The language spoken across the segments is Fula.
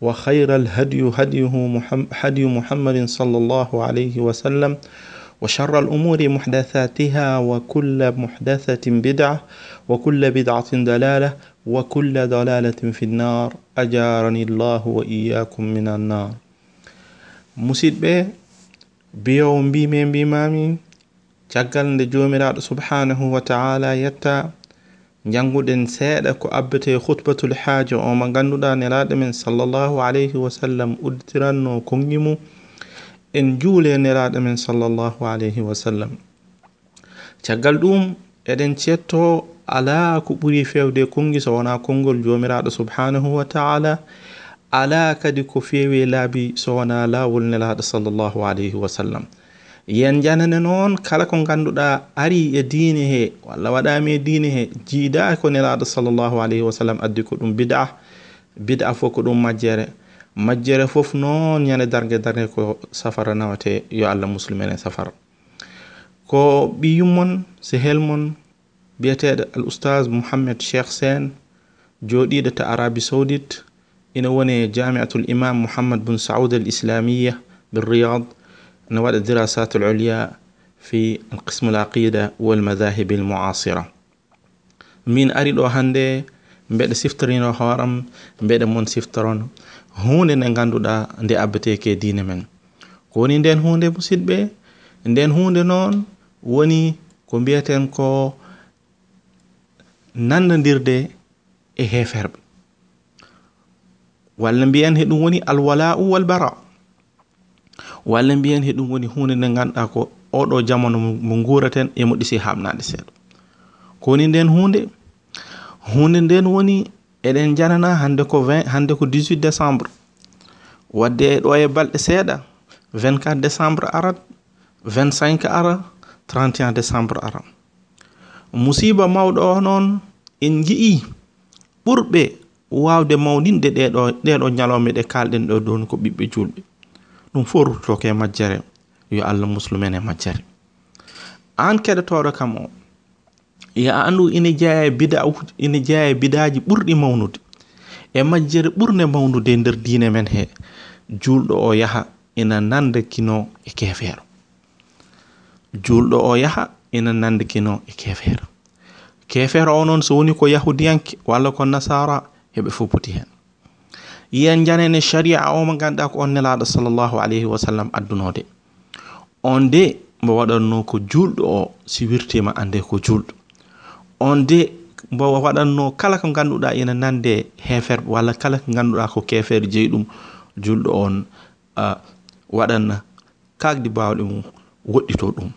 وخير الهدي هديه محمد هدي محمد صلى الله عليه وسلم وشر الأمور محدثاتها وكل محدثة بدعة وكل بدعة دلالة وكل دلالة في النار أجارني الله وإياكم من النار musidɓe biyowo mbimi mbimami caggal nde jomiraɗo subhanahu wa taala yetta janguɗen seeɗa ko abbete khutbatul haaja o mo ganduɗa nelaɗo men sallllahu alayhi wa sallam udditiranno kongi mum en juule nelaɗo men sallllahu alayhi wa sallam. Caggal ɗum eɗen cetto ala ko ɓuri fewde kongi so wona konngol jomiraɗo subhanahu wa taala ala kadi ko fewi laabi so wona laawol nelaɗo sallllahu alayhi wa sallam. yen janane noon kala ko ganduɗa ari e diine he walla waɗami e diine he jiida ko nelaɗo sallllahu alayhi wa sallam addi ko ɗum bid'a bid'a fof ko ɗum majjere. Majjere fof noon ñande darde darde ko safara nawate yo allah muslumene safara. Ko ɓi yummon sehel mon biyeteɗo al oustage mouhammed cheikh sen joɗiɗo to arabi saudite ina woni jamiatul imam mouhammad bun saoud al islamia be riyad. نوال الدراسات العليا في القسم العقيدة والمذاهب المعاصرة min ari ɗo hannde mbeɗa siftorino hooram mbeɗa mon siftoron hunde nde ngannduɗa nde abbeteke e diine men. Ko woni nden hunde musidɓe nden hunde noon woni ko mbiyeten ko nandodirde e heferɓe walla mbiyen he ɗum woni alwala'u walbara walla mbiyen he ɗum woni hunde nde ganduɗa ko oɗo jamanu mo guraten emo ɗisi habnade seeɗa. Ko woni nden hunde hunde nden woni eɗen janana hande ko 20 hande ko 18 décembre. Wadde ɗo e balɗe seeɗa 24 décembre arat 25 ara 31 décembre ara. Musiba mawɗo o noon en jii ɓurɓe wawde mawninde ɗeɗo ɗeɗo ñalawme ɗe kalɗen ɗo doni ko ɓiɓɓe julɓe ɗum fo ruttake e majjere yo allah muslumen e majjere. An keɗotoɗo kam o yo andu ina jeeya e bida ina jeeya e bidaji ɓurɗi mawnude. E majjere ɓurde mawnude e nder diine men he julɗo o yaha ina nanda kino e kefeero julɗo o yaha ina nanda kino e kefeero kefeero o noon so woni ko yahudiyanke walla ko nasara heɓe fof poti hen. yen janene sharia o mo ganduɗa ko on nelaɗo sallllahu alayhi wa sallam addunode. On de mbo waɗanno ko julɗo o si wirtima ande ko julɗo. On de mbo waɗanno kala ko ganduɗa ina nande hefer walla kala ko ganduɗa ko kefere jeeyi ɗum julɗo on uh, waɗan kakdi bawɗe mum woɗɗito ɗum.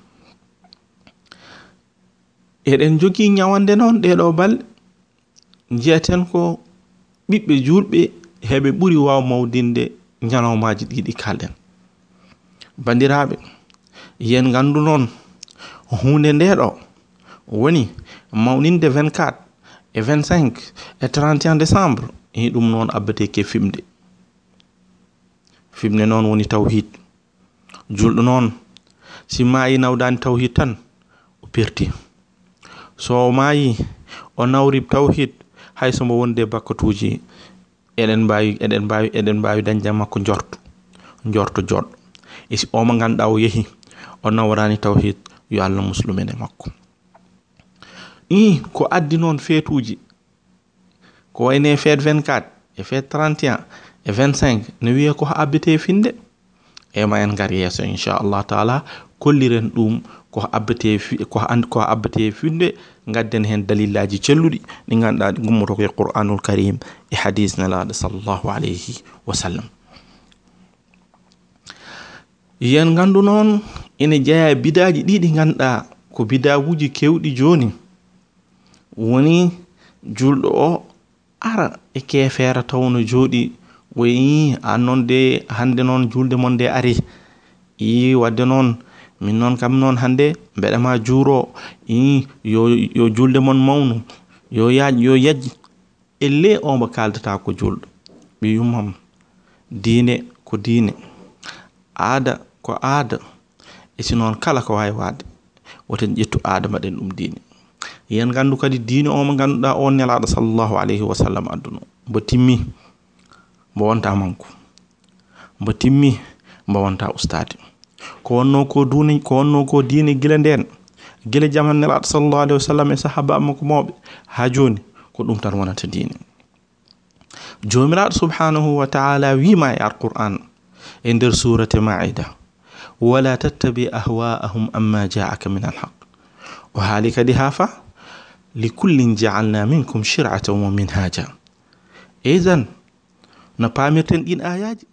Eɗen jogii ñawande noon ɗeɗo balɗe jiyeten ko ɓiɓɓe julɓe heɓe ɓuri waw mawdinde ñalawmaji ɗiɗi kalɗen. Bandiraɓe yen gandu noon hunde ndeɗo woni mawninde 24 e 25 e 31 décembre i ɗum noon abbeteke fimde. Fimde noon woni tawhid julɗo noon si maayi nawdani tawhid tan o perti so maayi o nawri tawhid haysomo wonde bakkatuji eɗen mbawi eɗen mbawi eɗen mbawi dañde makko jorto jorto joɗɗo e si o mo ganduɗa o yeehi o nawrani tawhid yo allah muslumen e makko. I ko addi noon feetuji ko wayne feet 24 e feet 31 e 25 e ne wiya ko ha abbite finde ema en gar yeeso inchallah taala kolliren ɗum ko abbete ko ko abbete finde gadden hen dalillaji celluɗi. Ɗi ganduɗa ɗi gummoto koye qur'anul karim e hadis nelaɗo sallllahu alayhi wa sallam. Yen gandu noon ene jeeya bidaji ɗi ɗi ganduɗa ko bidawuji kewɗi joni woni julɗo o ara e kefeera tawno jooɗi. Wayi an noon de hande noon julde mon de ari. I wadde noon min noon kam noon hannde mbeɗama juuro i yo yo julde mon mawnu yo yaaj yo yajj. Elle o mo kaldata ko julɗo. Ɓi yummam diine ko diine aada ko aada. E si noon kala ko wawi wadde woten ƴettu aada mbaɗen ɗum diine. Yen gandu kadi diine o mo ganduɗa o nelaɗo sallllahu alayhi wa sallam adduno. Mbo timmi mbo wonta manko. Mbo timmi mbo wonta ustade ko wonno ko duni ko wonno ko diine gila nden gila jam han nelaɗo sallllahu alih wa sallam e sahaba makko mawɓe. Ha joni ko ɗum tan wonata diine jomiraɗo subhanahu wa taala wima e alqur'an e nder surate maida wala tattabi ahwa'ahum amma ja'aka min alhaq o haali kadi ha fa likullin jaalna minkum shir'atan wa minhaja eyi tan no pamirten ɗin ayaji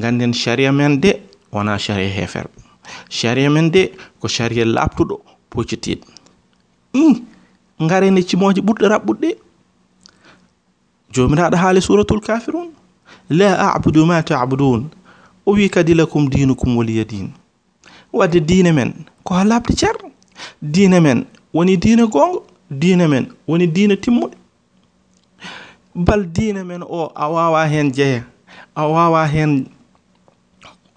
ganden sharia men de wona sharia hefer. Sharia men de ko sharia laaɓtuɗo pocitiɗo i ngarene cimoje ɓurɗe raɓɓuɗɗe. Jomiraɗo haali e suratul kafirun la abudu ma tabudun o wi kadi lakum dinukum waliya din wadde diine men ko ha labde ceer diine men woni diine gonga diine men woni diine timmuɗe. Bal diine men o a wawa hen jeeya a wawa hen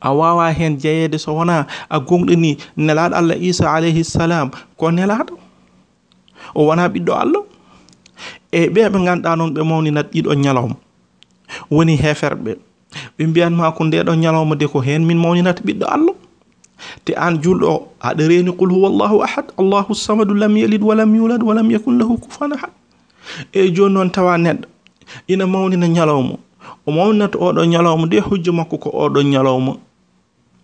a wawa hen jeeyede so wona a gonɗini nelaɗo allah isa alayhi salam ko nelaɗo? O wona ɓiɗɗo allah? E ɓe ɓe ganduɗa noon ɓe mawninat ɗiɗo ñalawma. Woni heferɓe. Ɓe mbiyanma ko ndeɗo ñalawma de ko hen min mawninata ɓiɗɗo allah? Te an julɗo aɗa reeni qul huwa huwallahu ahad allahu samadu lam yalid walam yulad walam yakun lahu kufan ahad. Eyi joni noon tawa neɗɗo ina mawnina ñalawma. O mawninata oɗo ñalawma de hujja makko ko oɗo ñalawma.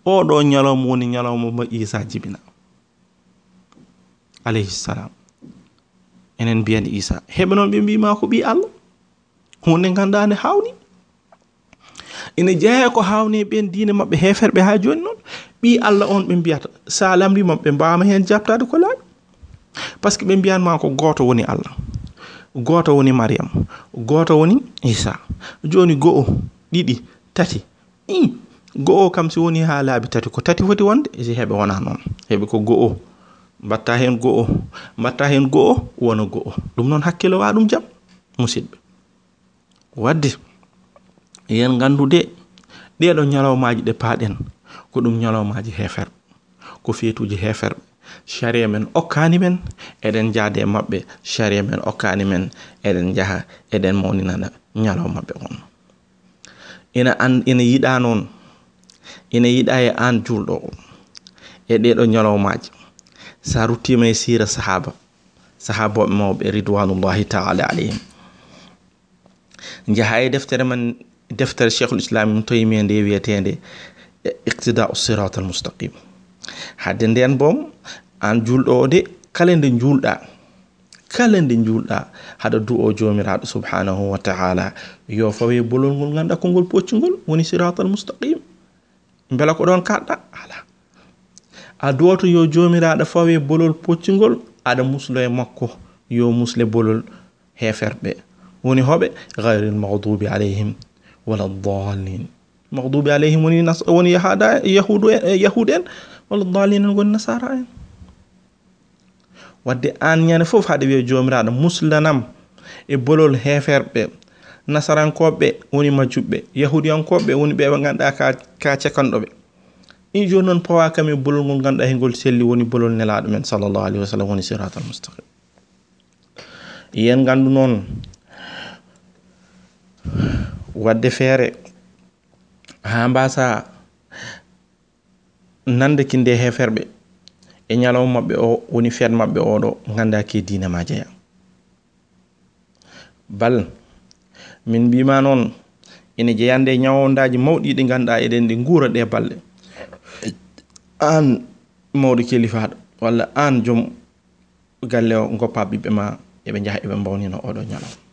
oɗo ñalawma woni ñalawma mo isa jibina alayhissalam enen mbiyani isa. Heɓe noon ɓe mbima ko ɓi allah. Hunde ganda nde hawni. Ina jeeya ko hawni e ɓen diine maɓɓe heferɓe ha joni noon. Ɓi allah on ɓe mbiyata. Sa lamdima ɓe mbawama hen jabtade ko laaɓi. Par ce que ɓe mbiyanma ko goto woni allah. Goto woni mariam goto woni isa. Joni go'o ɗiɗi tati. I go'o kam si woni ha laabi tati. Ko tati foti wonde e si heɓe wona noon. Heɓe ko go'o. Mbatta hen go'o. Mbatta hen go'o wona go'o. Ɗum noon hakkille wa ɗum jaam musidɓe. Wadde yen gandude ɗeɗo ñalawmaji ɗe paaɗen. Ko ɗum ñalawmaji heferɓe ko fetuji heferɓe sharia men okkani men eɗen jaade e maɓɓe. Sharia men okkani men eɗen jaha eɗen mawninana ñalaw maɓɓe on. Ina an ina yiɗa noon ina yiɗa e an julɗo o e ɗeɗo ñalawmaji sa ruttima e sira sahaba sahaboɓe mawɓe ridwanullahi taala alayhim. Jaha e deftere man deftere cheikhul islam toyimi nde wiyetede iqtida u sirat al mustaqim hadde nden bom an julɗo o de kala nde julɗa kala nde julɗa haɗa du o jomiraɗo subhanahu wa taala yo fawe bolol ngol ganduɗa kongol poccugol woni sirat al mustaqim bela ko ɗon kaɗɗa ala. A duwoto yo jomiraɗo fawi e bolol poccigol aɗa muslo e makko yo musle e bolol heferɓe. Woni hoɓe gayril magdubi alayhim wala dalin magdubi alayhim woni woni yahada yahudu en yahud en wala dalin en goni nasara en. Wadde an ñande fof haɗa wiya jomiraɗo muslanam e bolol heferɓe. nasarankoɓe woni majjuɓɓe yahudiyankoɓe woni ɓe ɓe ganduɗa ka ka cekanɗoɓe ɗin joni noon pawa kam e bolol ngol ganduɗa hengol selli woni bolol nelaɗo men sallllahu alayhi wa sallam woni sirat al mustaqim. Yen gandu noon wadde feere ha mbasa nande kinde heferɓe e ñalawma maɓɓe o woni feet maɓɓe oɗo ganda ke dina ma jeeya. Bal min mbima noon ene jeyande e ñawondaji mawɗi ɗi ganduɗa eɗen ɗi guura ɗe balle an mawɗo kelifaɗo walla an joom galle o goppa ɓiɓɓe ma eɓe jaaha eɓe bawnino oɗo ñalawma.